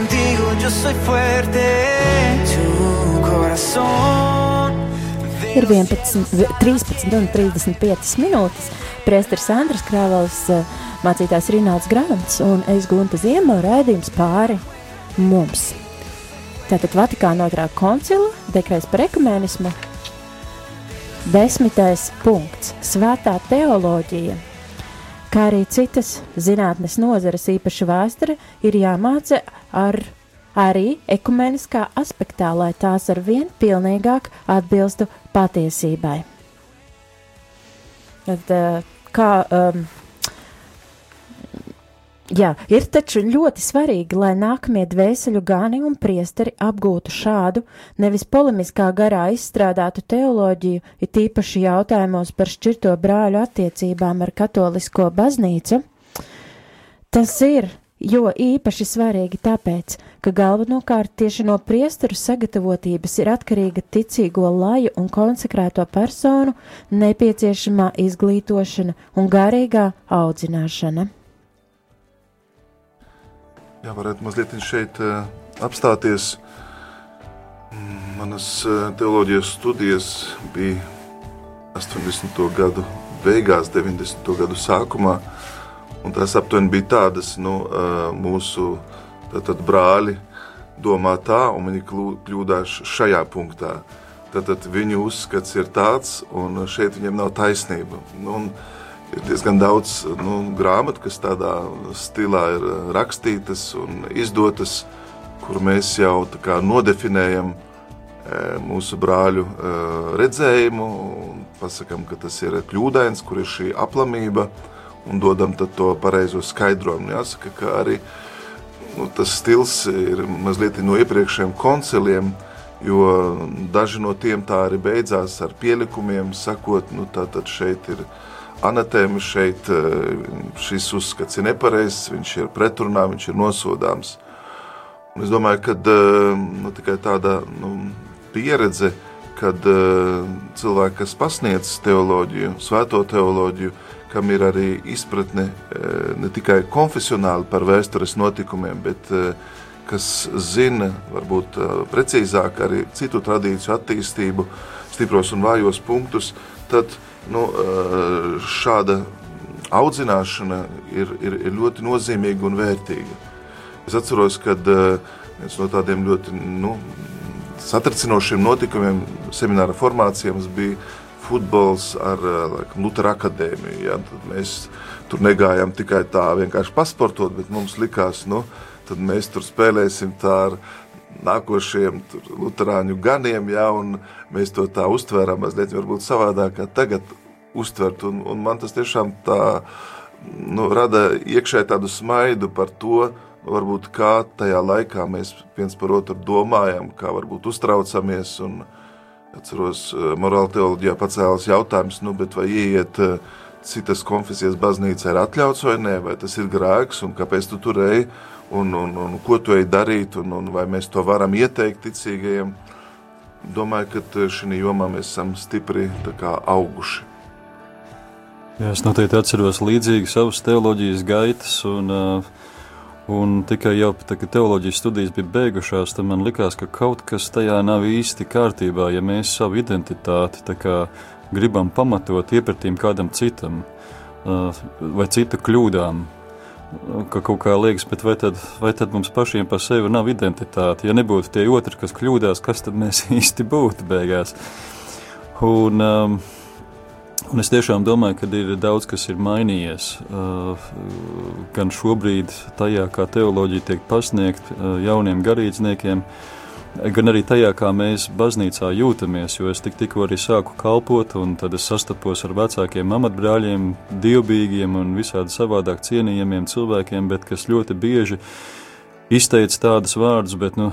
Contigo yo soy fuerte. Tu corazón. Ir 11, 13 un 35 minūtes. Priesteris Andris Krāvels, eh, mācītājs Rināls Grants un es Gunta Ziema raidījums pāri mums. Tātad Vatikāna otrā koncila dekrets par ekumēnismu. Desmitais punkts - svētā teoloģija. Kā arī citas zinātnes nozares, īpaši vēsture, ir jāmāca ar arī ekumeniskā aspektā, lai tās ar vien pilnīgāk atbilstu patiesībai. Tad, eh, kā, um, jā, ir taču ļoti svarīgi, lai nākamie dvēseļu gani un priesteri apgūtu šādu, nevis polemiskā garā izstrādātu teoloģiju, ir tīpaši jautājumos par šķirto brāļu attiecībām ar katolisko baznīcu. Tas ir jo īpaši svarīgi tāpēc, ka galvenokārt tieši no priesteru sagatavotības ir atkarīga ticīgo laju un konsekrēto personu nepieciešamā izglītošana un garīgā audzināšana. Jā, varētu mazliet šeit uh, apstāties. Manas uh, teoloģijas studijas bija 80. gadu beigās, 90. gadu sākumā. Un tās aptuveni bija tādas, nu, uh, mūsu tātad, brāļi domā tā, un viņi kļūdās šajā punktā. Tad viņu uzskats ir tāds, un šeit viņam nav taisnība. Nu, un, ir diezgan daudz nu, grāmatu, kas tādā stilā ir eh, rakstītas un izdotas, kur mēs jau nodefinējam eh, mūsu brāļu eh, redzējumu, pasakām, ka tas ir kļūdains, kur ir šī aplamība, un dodam to pareizo skaidrojumu. Jāsaka, ka arī nu, tas stils ir mazliet no iepriekšējiem konciliem, jo daži no tiem tā arī beidzās ar pielikumiem, sakot, nu tā tad šeit ir ielikumi anatēma šeit, eh, šis uzskats ir nepareizs, viņš ir pretrunā, viņš ir nosodāms. Un es domāju, ka eh, nu, tikai tāda nu, pieredze, kad eh, cilvēki, kas pasniedz teoloģiju, svēto teoloģiju, kam ir arī izpratne ne tikai konfesionāli par vēstures notikumiem, bet kas zina, varbūt precīzāk arī citu tradīciju attīstību, stipros un vājos punktus, tad nu, eh, šāda audzināšana ir, ir, ir ļoti nozīmīga un vērtīga. Es atceros, ka eh, viens no tādiem ļoti nu, satricinošiem notikumiem semināra formācijām bija futbols ar eh, laikam, Lutera akadēmiju. Ja? Tad mēs tur negājām tikai tā vienkārši pasportot, bet mums likās, nu, tad mēs tur spēlēsim tā ar nākošiem luterāņu ganiem, ja, un mēs to tā uztvēram mazliet varbūt savādāk kā tagad uztvert, un, un man tas tiešām tā, nu, rada iekšē tādu smaidu par to, varbūt kā tajā laikā mēs viens par otru domājam, kā varbūt uztraucamies, un atceros, eh, morāla teoloģijā pacēlas jautājums, nu, bet vai ieiet eh, citas konfesijas baznīcā ir atļauts vai nē, vai tas ir grēks, un kāpēc tu tur ej, un, un, un ko tu ej darīt, un, un vai mēs to varam ieteikt ticīgajiem. Domāju, ka šī jomā mēs esam stipri auguši. Jā, es noteikti atceros līdzīgi savas teoloģijas gaitas, un, un tikai jau tā, kad teoloģijas studijas bija beigušās, tad man likās, ka kaut kas tajā nav īsti kārtībā, ja mēs savu identitāti kā, gribam pamatot iepratīm kādam citam vai citu kļūdām ka kaut kā liekas, bet vai tad, vai tad mums pašiem par sevi nav identitāte? Ja nebūtu tie otri, kas kļūdās, kas tad mēs [LAUGHS] īsti būtu beigās? Un, um, Un es tiešām domāju, ka ir daudz kas ir mainījies. Uh, gan šobrīd, tajā, kā teoloģija tiek pasniegta uh, jauniem garīdzniekiem, uh, gan arī tajā, kā mēs baznīcā jūtamies. Jo es tik, tikko arī sāku kalpot, un tad es sastapos ar vecākiem amatbrāļiem, dievbijīgiem un visādi savādāk cienījamiem cilvēkiem, bet kas ļoti bieži izteica tādus vārdus, bet nu,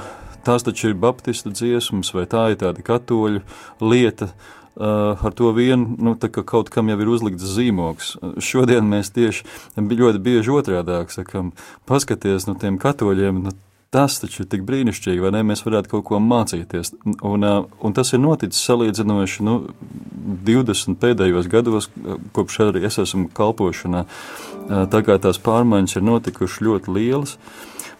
tās taču ir baptistu dziesmas, vai tā ir tāda katoļu lieta. Uh, ar to vien nu, ka kaut kam jau ir uzlikts zīmogs. Šodien mēs tieši ļoti bieži otrādi sakām, paskaties no nu, tiem katoļiem, nu, Tas taču ir tik brīnišķīgi, vai ne? Mēs varētu kaut ko mācīties. Un, un tas ir noticis salīdzinoši nu, 20 pēdējos gados, kopš arī es esmu kalpošanā. Tā kā tās pārmaiņas ir notikušas ļoti lielas.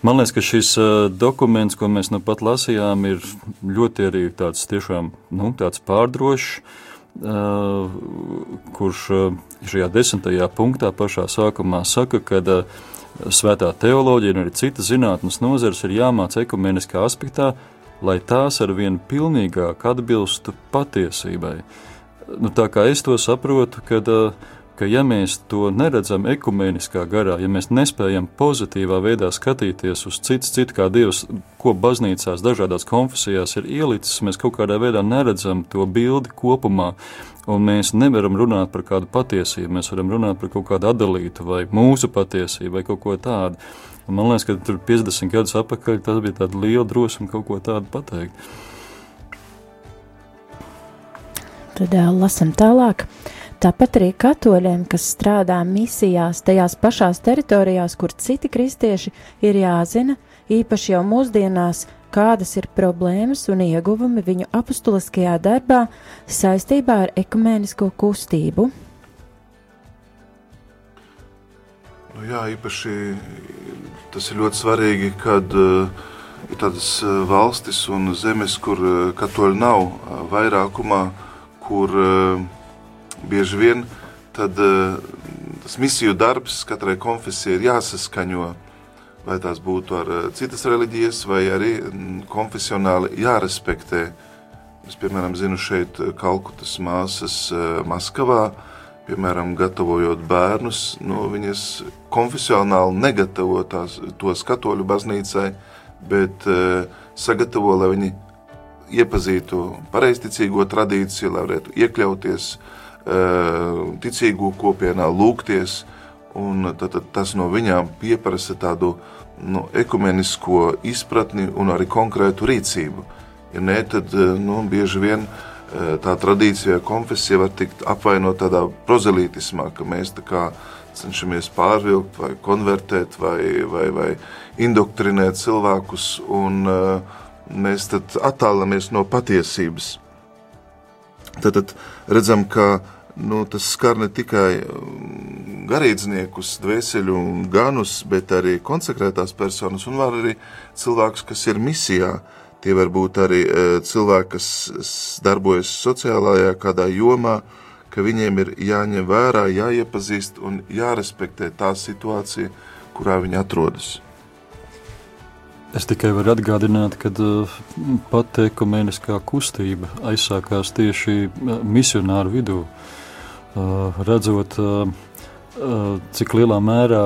Man liekas, ka šis dokuments, ko mēs nu pat lasījām, ir ļoti arī tāds tiešām nu, tāds pārdrošs, uh, kurš uh, šajā desmitajā punktā pašā sākumā saka, ka uh, svētā teoloģija un arī citas zinātnes nozares ir jāmāca ekumeniskā aspektā, lai tās ar vien pilnīgāk atbilstu patiesībai. Nu, tā kā es to saprotu, kad uh, ka ja mēs to neredzam ekumeniskā garā, ja mēs nespējam pozitīvā veidā skatīties uz citu, citu kā Dievs, ko baznīcās dažādās konfesijās ir ielicis, mēs kaut kādā veidā neredzam to bildi kopumā, un mēs nevaram runāt par kādu patiesību, mēs varam runāt par kaut kādu atdalītu vai mūsu patiesību vai kaut ko tādu. Un man liekas, ka tur 50 gadus atpakaļ tas bija tāda liela drosme kaut ko tādu pateikt. Tad uh, lasam tālāk. Uh, Tāpat arī katoļiem, kas strādā misijās, tajās pašās teritorijās, kur citi kristieši ir jāzina, īpaši jau mūsdienās, kādas ir problēmas un ieguvumi viņu apustuliskajā darbā saistībā ar ekumēnisko kustību. Nu jā, īpaši tas ir ļoti svarīgi, kad uh, ir tādas uh, valstis un zemes, kur uh, katoļi nav uh, vairākumā, kur uh, bieži vien tad, uh, tas misiju darbs katrai konfesijai ir jāsaskaņo. Vai tās būtu ar uh, citas reliģijas, vai arī mm, konfesionāli jārespektē. Es, piemēram, zinu šeit eh, Kalkutas māsas Maskavā, piemēram, gatavojot bērnus, nu, viņas konfesionāli negatavo tās, tos katoļu baznīcai, bet uh, sagatavo, lai viņi iepazītu pareizticīgo tradīciju, lai varētu iekļauties uh, Eh, ticīgo kopienā, lūgties. Tad, tad tas no viņām pieprasa tādu nu, ekumenisko izpratni un arī konkrētu rīcību. Ja nē, tad eh, nu, bieži vien eh, tā tradīcija, konfesija var tikt apvainot tādā prozelītismā, ka mēs tā kā cenšamies pārvilkt vai konvertēt vai, vai, vai indoktrinēt cilvēkus, un mēs tad attālamies no patiesības. Tad, tad redzam, ka uh, nu, tas skar ne tikai um, garīdzniekus, dvēseli un ganus, bet arī konsekrētās personas un var arī cilvēkus, kas ir misijā. Tie var būt arī e, cilvēki, kas darbojas sociālajā kādā jomā, ka viņiem ir jāņem vērā, jāiepazīst un jārespektē tā situācija, kurā viņi atrodas. Es tikai varu atgādināt, ka uh, pat ekumeniskā kustība aizsākās tieši uh, misionāru vidū. Uh, redzot, cik lielā mērā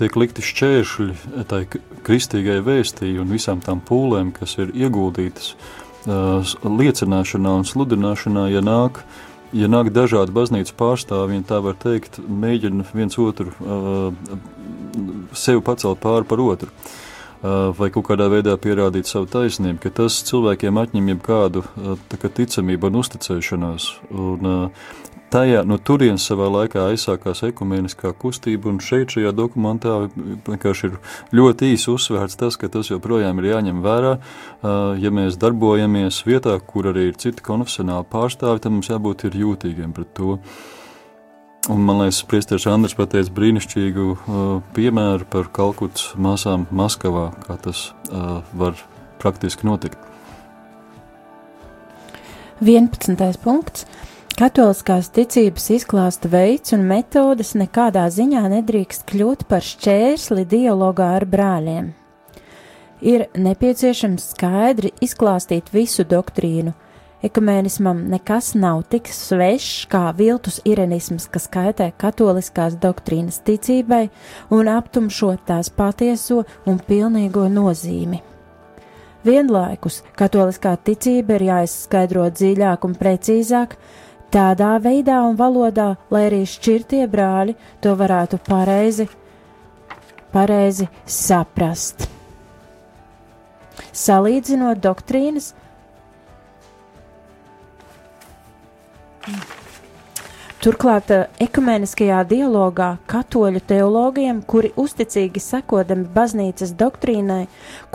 tiek likti šķēršļi tai kristīgai vēstī un visām tām pūlēm, kas ir ieguldītas liecināšanā un sludināšanā, ja nāk, ja nāk dažādi baznīcas pārstāvji, tā var teikt, mēģina viens otru sevi pacelt pāri par otru. Vai kaut kādā veidā pierādīt savu taisnību, ka tas cilvēkiem atņem jebkādu ticamību un uzticēšanos. Un, tajā no turienes savā laikā aizsākās ekumeniskā kustība, un šeit šajā dokumentā vienkārši ir ļoti īsi uzsvērts tas, ka tas joprojām ir jāņem vērā. Ja mēs darbojamies vietā, kur arī ir citi konfesionāli pārstāvi, tad mums jābūt ir jūtīgiem pret to. Un, man liekas, Priesteris Andris pateica brīnišķīgu uh, piemēru par Kalkutas māsām Maskavā, kā tas uh, var praktiski notikt. 11. punkts. Katoliskās ticības izklāsta veids un metodes nekādā ziņā nedrīkst kļūt par šķērsli dialogā ar brāļiem. Ir nepieciešams skaidri izklāstīt visu doktrīnu. Ekumēnismam nekas nav tik svešs kā viltus irenisms, kas kaitē katoliskās doktrīnas ticībai un aptumšo tās patieso un pilnīgo nozīmi. Vienlaikus katoliskā ticība ir jāizskaidro dziļāk un precīzāk, tādā veidā un valodā, lai arī šķirtie brāļi to varētu pareizi, pareizi saprast. Salīdzinot doktrīnas, Turklāt eh, ekumeniskajā dialogā katoļu teologiem, kuri uzticīgi sekodami baznīcas doktrīnai,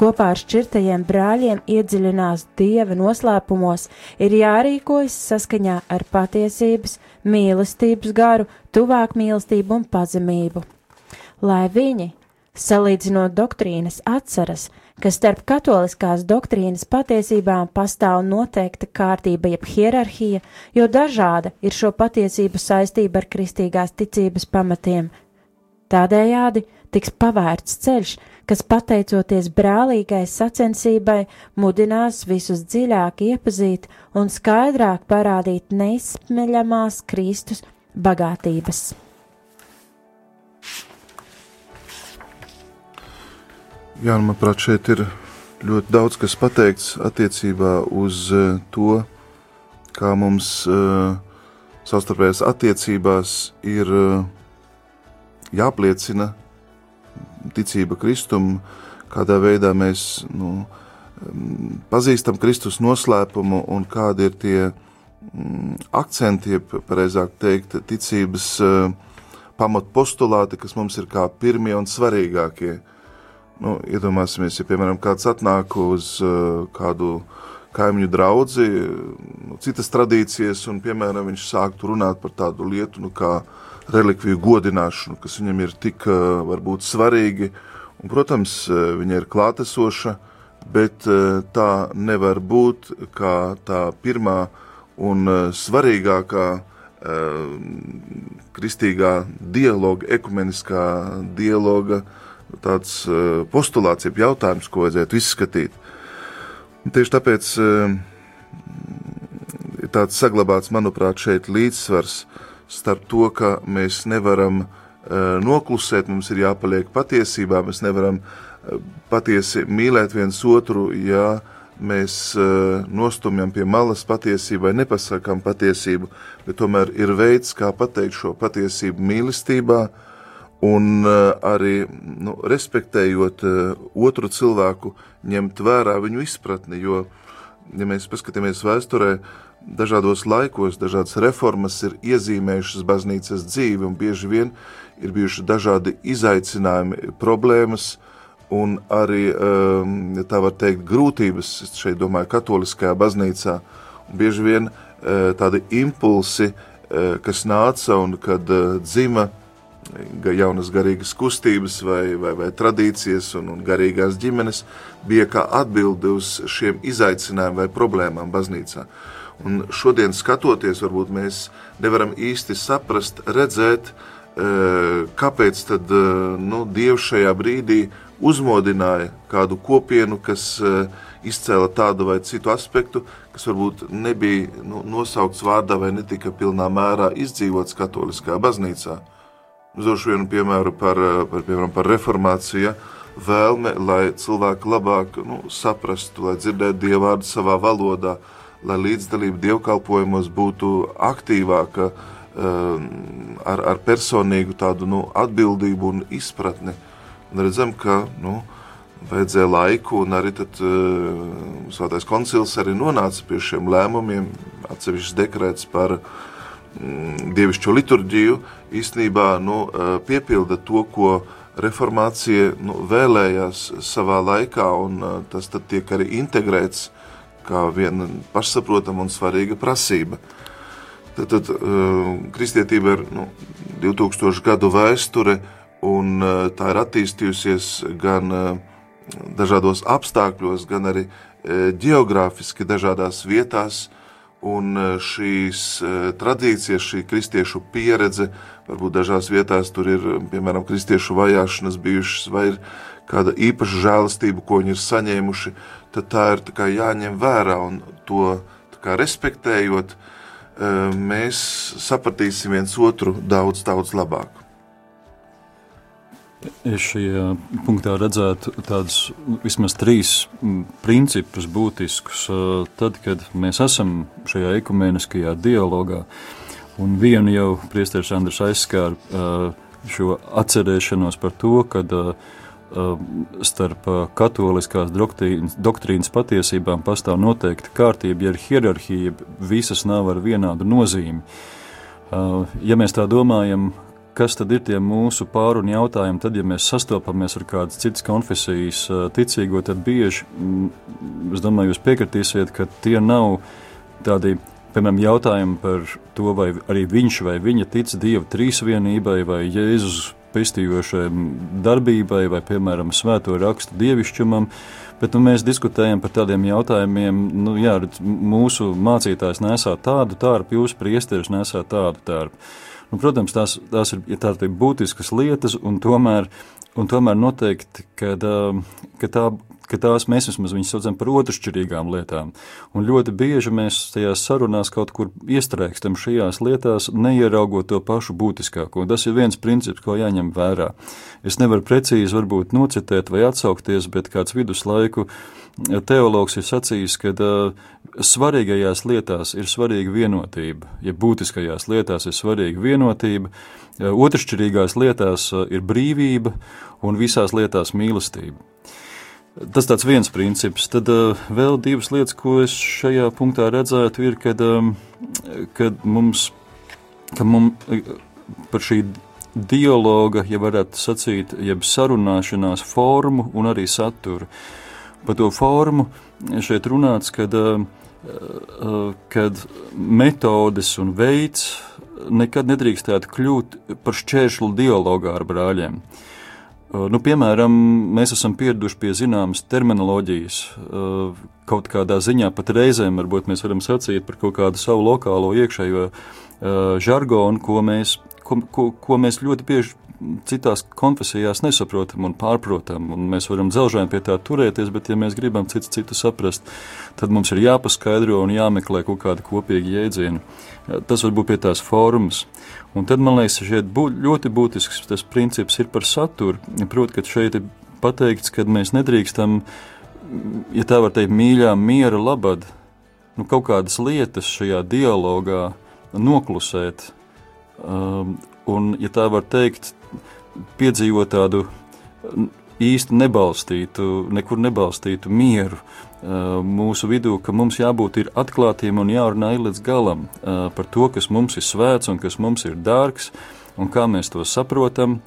kopā ar šķirtajiem brāļiem iedziļinās dieva noslēpumos, ir jārīkojas saskaņā ar patiesības, mīlestības garu, tuvāk mīlestību un pazemību. Lai viņi Salīdzinot doktrīnas atceras, ka starp katoliskās doktrīnas patiesībām pastāv noteikta kārtība jeb hierarhija, jo dažāda ir šo patiesību saistība ar kristīgās ticības pamatiem. Tādējādi tiks pavērts ceļš, kas pateicoties brālīgai sacensībai mudinās visus dziļāk iepazīt un skaidrāk parādīt neizsmeļamās Kristus bagātības. Jā, nu, manuprāt, šeit ir ļoti daudz kas pateikts attiecībā uz uh, to, kā mums uh, savstarpējās attiecībās ir uh, jāpliecina ticība Kristum, kādā veidā mēs nu, pazīstam Kristus noslēpumu un kādi ir tie mm, akcenti, jeb pareizāk teikt, ticības uh, pamatpostulāti, kas mums ir kā pirmie un svarīgākie. Nu, iedomāsimies, ja piemēram kāds atnāk uz uh, kādu kaimiņu draugu, nu, citas tradīcijas, un piemēram viņš sāktu runāt par tādu lietu, nu, kā relikviju godināšanu, kas viņam ir tik uh, varbūt svarīgi, un, protams, uh, viņa ir klātesoša, bet uh, tā nevar būt kā tā pirmā un uh, svarīgākā uh, kristīgā dialoga, ekumeniskā dialoga uh, tāds uh, postulāts, jeb jautājums, ko vajadzētu izskatīt. Tieši tāpēc ir tāds saglabāts, manuprāt, šeit līdzsvars starp to, ka mēs nevaram uh, noklusēt, mums ir jāpaliek patiesībā, mēs nevaram patiesi mīlēt viens otru, ja mēs nostumjam pie malas patiesību vai nepasakām patiesību, bet tomēr ir veids, kā pateikt šo patiesību mīlestībā, uh, un eh, arī nu, respektējot eh, otru cilvēku, ņemt vērā viņu izpratni. Jo, ja mēs paskatāmies vēsturē, dažādos laikos dažādas reformas ir iezīmējušas baznīcas dzīvi, un bieži vien ir bijuši dažādi izaicinājumi, problēmas. Un arī, ja tā var teikt, grūtības, šeit domāju, katoliskajā baznīcā. Un bieži vien eh, tādi impulsi, kas nāca un kad dzima jaunas garīgas kustības vai, vai, vai tradīcijas un, un garīgās ģimenes bija kā atbilde uz šiem izaicinājumiem vai problēmām baznīcā. Un šodien skatoties, varbūt mēs nevaram īsti saprast, redzēt, e, kāpēc tad e, nu, Dievs šajā brīdī uzmodināja kādu kopienu, kas e, izcēla tādu vai citu aspektu, kas varbūt nebija nu, nosaukts vārdā vai netika pilnā mērā izdzīvots katoliskā baznīcā. Došu vienu piemēru par, eh, par, piemēram, par reformāciju. Vēlme, lai cilvēki labāk nu, saprastu, lai dzirdētu dievvvārdu savā valodā, lai līdzdalība dievkalpojumos būtu aktīvāka, um, ar, ar personīgu tādu nu, atbildību un izpratni. Un redzam, ka nu, vajadzēja laiku, un arī tad, uh, Svētais koncils arī nonāca pie šiem lēmumiem, atsevišķs dekrēts par Mm, dievišķo liturģiju īstenībā nu, piepilda to, ko reformācija nu, vēlējās savā laikā, un tas tiek arī integrēts kā viena pašsaprotama un svarīga prasība. Tad, tad kristietība ir nu, 2000 gadu vēsture, un tā ir attīstījusies gan dažādos apstākļos, gan arī geogrāfiski dažādās vietās, Un e, šīs e, tradīcijas, šī kristiešu pieredze, varbūt dažās vietās tur ir, piemēram, kristiešu vajāšanas bijušas, vai ir kāda īpaša žēlastība, ko viņi ir saņēmuši, tad tā ir tā jāņem vērā un to respektējot, e, mēs sapratīsim viens otru daudz, daudz labāk. Šajā punktā redzētu tādus vismaz trīs principus būtiskus. Tad, kad mēs esam šajā ekumeniskajā dialogā, un vienu jau priesteris Andris aizskāra šo atcerēšanos par to, ka starp katoliskās doktrīnas, doktrīnas patiesībām pastāv noteikta kārtība, ja ir hierarhija, visas nav ar vienādu nozīmi. Ja mēs tā domājam, kas tad ir tie mūsu pārunu jautājumi, tad, ja mēs sastopamies ar kādas citas konfesijas ticīgo, tad bieži, es domāju, jūs piekritīsiet, ka tie nav tādi, piemēram, jautājumi par to, vai arī viņš vai viņa tic Dieva trīsvienībai vai Jēzus pestījošai darbībai vai, piemēram, svēto rakstu dievišķumam. Bet nu, mēs diskutējam par tādiem jautājumiem, nu, jā, mūsu mācītājs nesā tādu tārpu, jūsu priesteris nesā tādu tārpu. Nu, protams, tās, tās ir, ja ir būtiskas lietas, un tomēr, un tomēr noteikti, kad, ka tā ka tās mēs vismaz viņus saucam par otršķirīgām lietām. Un ļoti bieži mēs tajās sarunās kaut kur iestrēgstam šajās lietās, neieraugot to pašu būtiskāko. Tas ir viens princips, ko jāņem vērā. Es nevaru precīzi varbūt nocitēt vai atsaukties, bet kāds viduslaiku teologs ir sacījis, ka uh, svarīgajās lietās ir svarīga vienotība, ja būtiskajās lietās ir svarīga vienotība, uh, otršķirīgās lietās uh, ir brīvība un visās lietās mīlestība. Tas tāds viens princips. Tad uh, vēl divas lietas, ko es šajā punktā redzētu, ir, kad, um, kad mums, ka mums par šī dialoga, ja varētu sacīt, jeb sarunāšanās formu un arī saturu. Par to formu šeit runāts, kad, uh, kad metodes un veids nekad nedrīkstētu kļūt par šķēršļu dialogā ar brāļiem. Uh, nu, piemēram, mēs esam pieraduši pie zināmas terminoloģijas. Uh, kaut kādā ziņā pat reizēm varbūt mēs varam sacīt par kaut kādu savu lokālo iekšējo uh, žargonu, ko mēs, ko, ko, ko mēs ļoti bieži citās konfesijās nesaprotam un pārprotam. Un mēs varam dzelžēm pie tā turēties, bet, ja mēs gribam citu, citu saprast, tad mums ir jāpaskaidro un jāmeklē kaut kādi kopīgi jēdzieni. Tas var būt pie tās formas. Un tad man liekas, šeit bū, ļoti būtisks tas princips ir par saturu. Proti, ka šeit ir pateikts, ka mēs nedrīkstam, ja tā var teikt, mīļā miera labad, nu, kaut kādas lietas šajā dialogā noklusēt. Um, un, ja tā var teikt, piedzīvot tādu īsti nebalstītu, nekur nebalstītu mieru, mūsu vidū, ka mums jābūt atklātiem un jārunā līdz galam par to, kas mums ir svēts un kas mums ir dārgs un kā mēs to saprotam.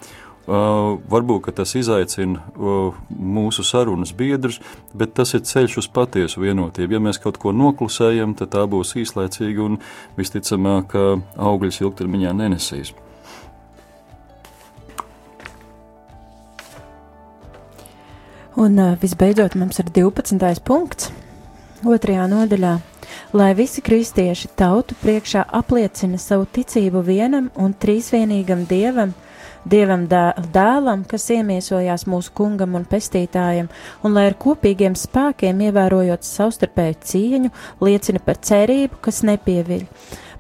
Uh, varbūt tas izaicina uh, mūsu sarunas biedrus, bet tas ir ceļš uz patiesu vienotību. Ja mēs kaut ko noklusējam, tad tā būs īslaicīga un visticamāk, augļus ilgtermiņā nenesīs. Un visbeidzot, mums ir 12. punkts otrajā nodaļā. Lai visi kristieši tautu priekšā apliecina savu ticību vienam un trīsvienīgam dievam, dievam dēlam, kas iemiesojās mūsu kungam un pestītājam, un lai ar kopīgiem spēkiem, ievērojot savstarpēju cieņu, liecina par cerību, kas nepieviļ.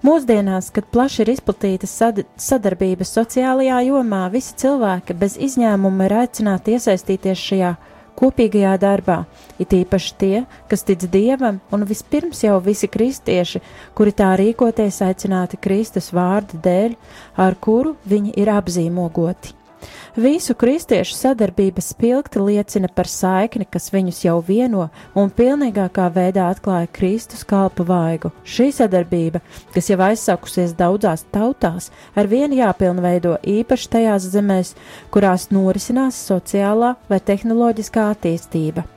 Mūsdienās, kad plaši ir izplatīta sad sadarbība sociālajā jomā, visi cilvēki bez izņēmuma ir aicināti iesaistīties šajā kopīgajā darbā, it īpaši tie, kas tic dievam, un vispirms jau visi kristieši, kuri tā rīkoties aicināti Kristus vārda dēļ, ar kuru viņi ir apzīmogoti. Visu kristiešu sadarbības spilgti liecina par saikni, kas viņus jau vieno un pilnīgākā veidā atklāja Kristus kalpa vaigu. Šī sadarbība, kas jau aizsākusies daudzās tautās, ar vienu jāpilnveido īpaši tajās zemēs, kurās norisinās sociālā vai tehnoloģiskā attīstība.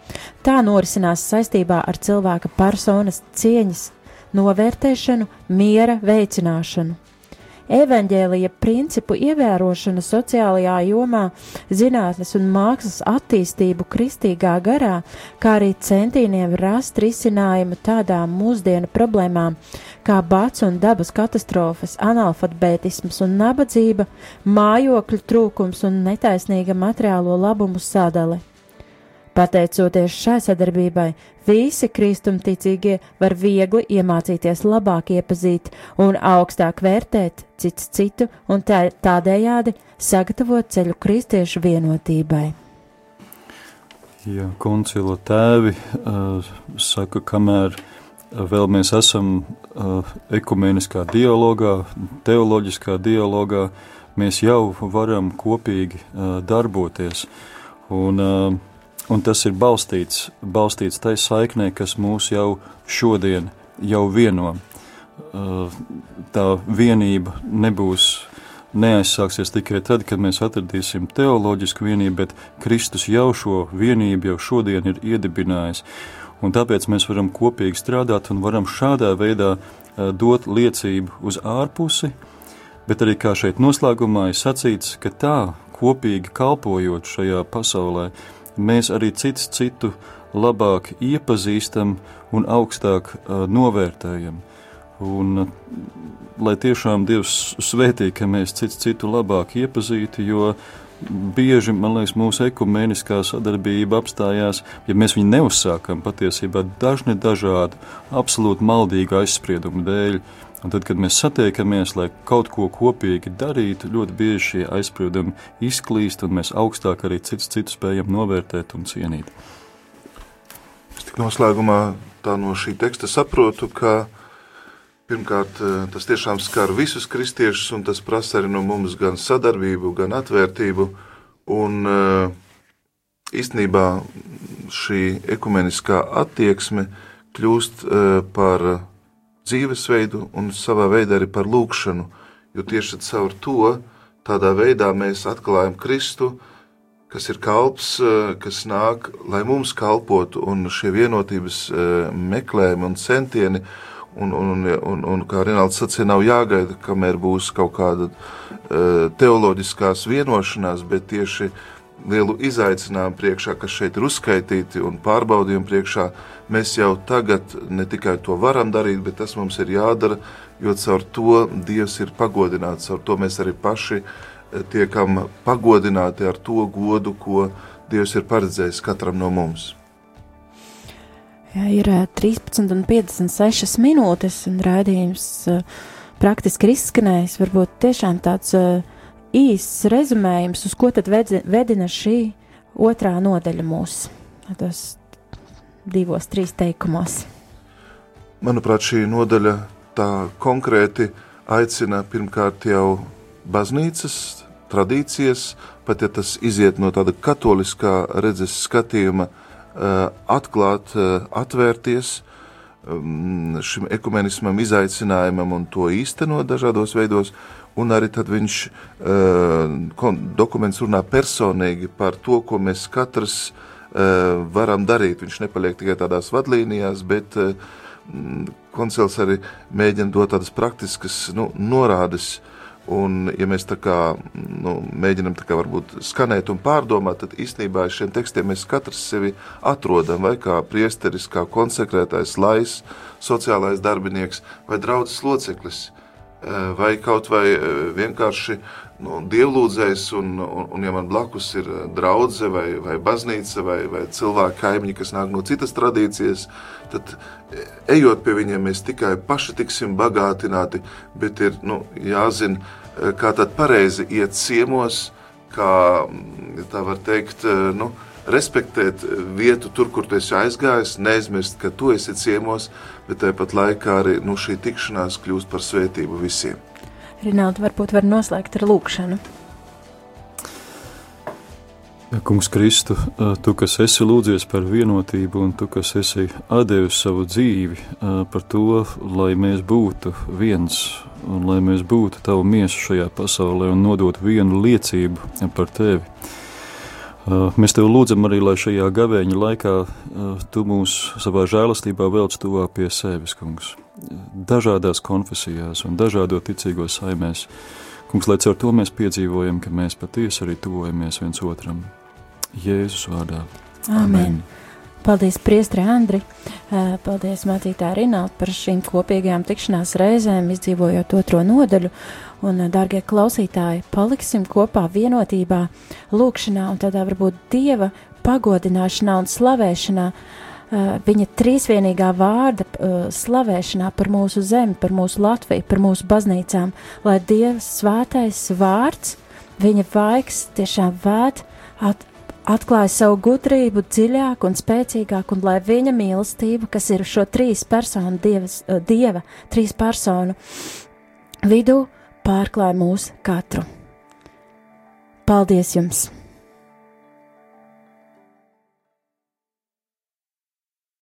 Tā norisinās saistībā ar cilvēka personas cieņas novērtēšanu, miera veicināšanu evaņģēlija principu ievērošana sociālajā jomā, zinātnes un mākslas attīstību kristīgā garā, kā arī centieniem rast risinājumu tādām mūsdienu problēmām kā bats un dabas katastrofas, analfabētisms un nabadzība, mājokļu trūkums un netaisnīga materiālo labumu sadale. Pateicoties šai sadarbībai, visi kristumticīgie var viegli iemācīties labāk iepazīt un augstāk vērtēt cits citu un tā, tādējādi sagatavot ceļu kristiešu vienotībai. Jā, koncila tēvi uh, saka, kamēr vēl mēs esam uh, ekumeniskā dialogā, teoloģiskā dialogā, mēs jau varam kopīgi uh, darboties. Un, uh, Un tas ir balstīts, balstīts tai saiknē, kas mūs jau šodien jau vieno. Uh, tā vienība nebūs, neaizsāksies tikai tad, kad mēs atradīsim teoloģisku vienību, bet Kristus jau šo vienību jau šodien ir iedibinājis. Un tāpēc mēs varam kopīgi strādāt un varam šādā veidā uh, dot liecību uz ārpusi, bet arī kā šeit noslēgumā ir sacīts, ka tā kopīgi kalpojot šajā pasaulē, mēs arī cits citu labāk iepazīstam un augstāk novērtējam. Un, lai tiešām Dievs svētī, ka mēs cits citu labāk iepazītu, jo bieži, man liekas, mūsu ekumeniskā sadarbība apstājās, ja mēs viņu neuzsākam patiesībā dažni dažādu, absolūti maldīgu aizspriedumu dēļ. Un tad, kad mēs satiekamies, lai kaut ko kopīgi darītu, ļoti bieži šie aizspriedumi izklīst, un mēs augstāk arī citus citu spējam novērtēt un cienīt. Es tik noslēgumā no šī teksta saprotu, ka pirmkārt tas tiešām skar visus kristiešus, un tas prasa arī no mums gan sadarbību, gan atvērtību. Un īstenībā šī ekumeniskā attieksme kļūst par dzīvesveidu un savā veidā arī par lūkšanu, jo tieši caur to tādā veidā mēs atklājam Kristu, kas ir kalps, eh, kas nāk, lai mums kalpotu, un šie vienotības eh, meklējumi un centieni, un, un, un, un, kā Rinalds sacīja, nav jāgaida, kamēr būs kaut kāda eh, teoloģiskās vienošanās, bet tieši lielu izaicinājumu priekšā, kas šeit ir uzskaitīti un pārbaudījumu priekšā, mēs jau tagad ne tikai to varam darīt, bet tas mums ir jādara, jo caur to Dievs ir pagodināts, caur to mēs arī paši eh, tiekam pagodināti ar to godu, ko Dievs ir paredzējis katram no mums. Jā, ir 13,56 eh, minūtes, un rādījums uh, praktiski ir izskanējis. Varbūt tiešām tāds uh, īsts rezumējums, uz ko tad vedina šī otrā nodaļa mūsu tos divos, trīs teikumos. Manuprāt, šī nodaļa tā konkrēti aicina pirmkārt jau baznīcas tradīcijas, pat ja tas iziet no tāda katoliskā redzes skatījuma, eh, atklāt, eh, atvērties mm, šim ekumenismam, izaicinājumam un to īstenot dažādos veidos, un arī tad viņš uh, dokuments runā personīgi par to, ko mēs katrs uh, varam darīt. Viņš nepaliek tikai tādās vadlīnijās, bet uh, koncils arī mēģina dot tādas praktiskas nu, norādes. Un, ja mēs tā kā nu, mēģinām tā kā varbūt skanēt un pārdomāt, tad īstenībā šiem tekstiem mēs katrs sevi atrodam, vai kā priesteris, kā konsekrētais lais, sociālais darbinieks vai draudzes loceklis. Eh, vai kaut vai eh, vienkārši nu, dievlūdzējs, un, un, un ja man blakus ir eh, draudzene vai, vai baznīca vai, vai cilvēki kaimiņi, kas nāk no citas tradīcijas, tad ejot pie viņiem, mēs tikai paši tiksim bagātināti, bet ir nu, jāzina, kā tad pareizi iet ciemos, kā tā var teikt, nu, respektēt vietu tur, kur tu esi aizgājis, neaizmirst, ka tu esi ciemos, bet tāpat laikā arī nu, šī tikšanās kļūst par svētību visiem. Rinaldi, varbūt var noslēgt ar lūkšanu. Ja, kungs, Kristu, tu, kas esi lūdzies par vienotību, un tu, kas esi devis savu dzīvi par to, lai mēs būtu viens, un lai mēs būtu tavu miesu šajā pasaulē un nodot vienu liecību par tevi. Uh, mēs tev lūdzam arī, lai šajā gavēņa laikā uh, tu mūs savā žēlastībā velc tuvāk pie sevis, kungs. Dažādās konfesijās un dažādo ticīgo saimēs. Kungs, lai caur to mēs piedzīvojam, ka mēs patiesi arī tuvojamies viens otram. Jēzus vārdā. Amen. Amen. Paldies, Priestri Andri! Uh, paldies, mācītāji Rinaldi, par šīm kopīgajām tikšanās reizēm, izdzīvojot otro nodaļu. Un, dārgie klausītāji, paliksim kopā vienotībā, lūkšanā un tādā varbūt dieva pagodināšanā un slavēšanā, viņa trīsvienīgā vārda slavēšanā par mūsu zemi, par mūsu Latviju, par mūsu baznīcām, lai Dieva svētais vārds, viņa vaigs tiešām vēt, at, atklāja savu gudrību dziļāk un spēcīgāk, un lai viņa mīlestība, kas ir šo trīs personu dievas, dieva, trīs personu vidū, pārklāj mūs katru. Paldies jums!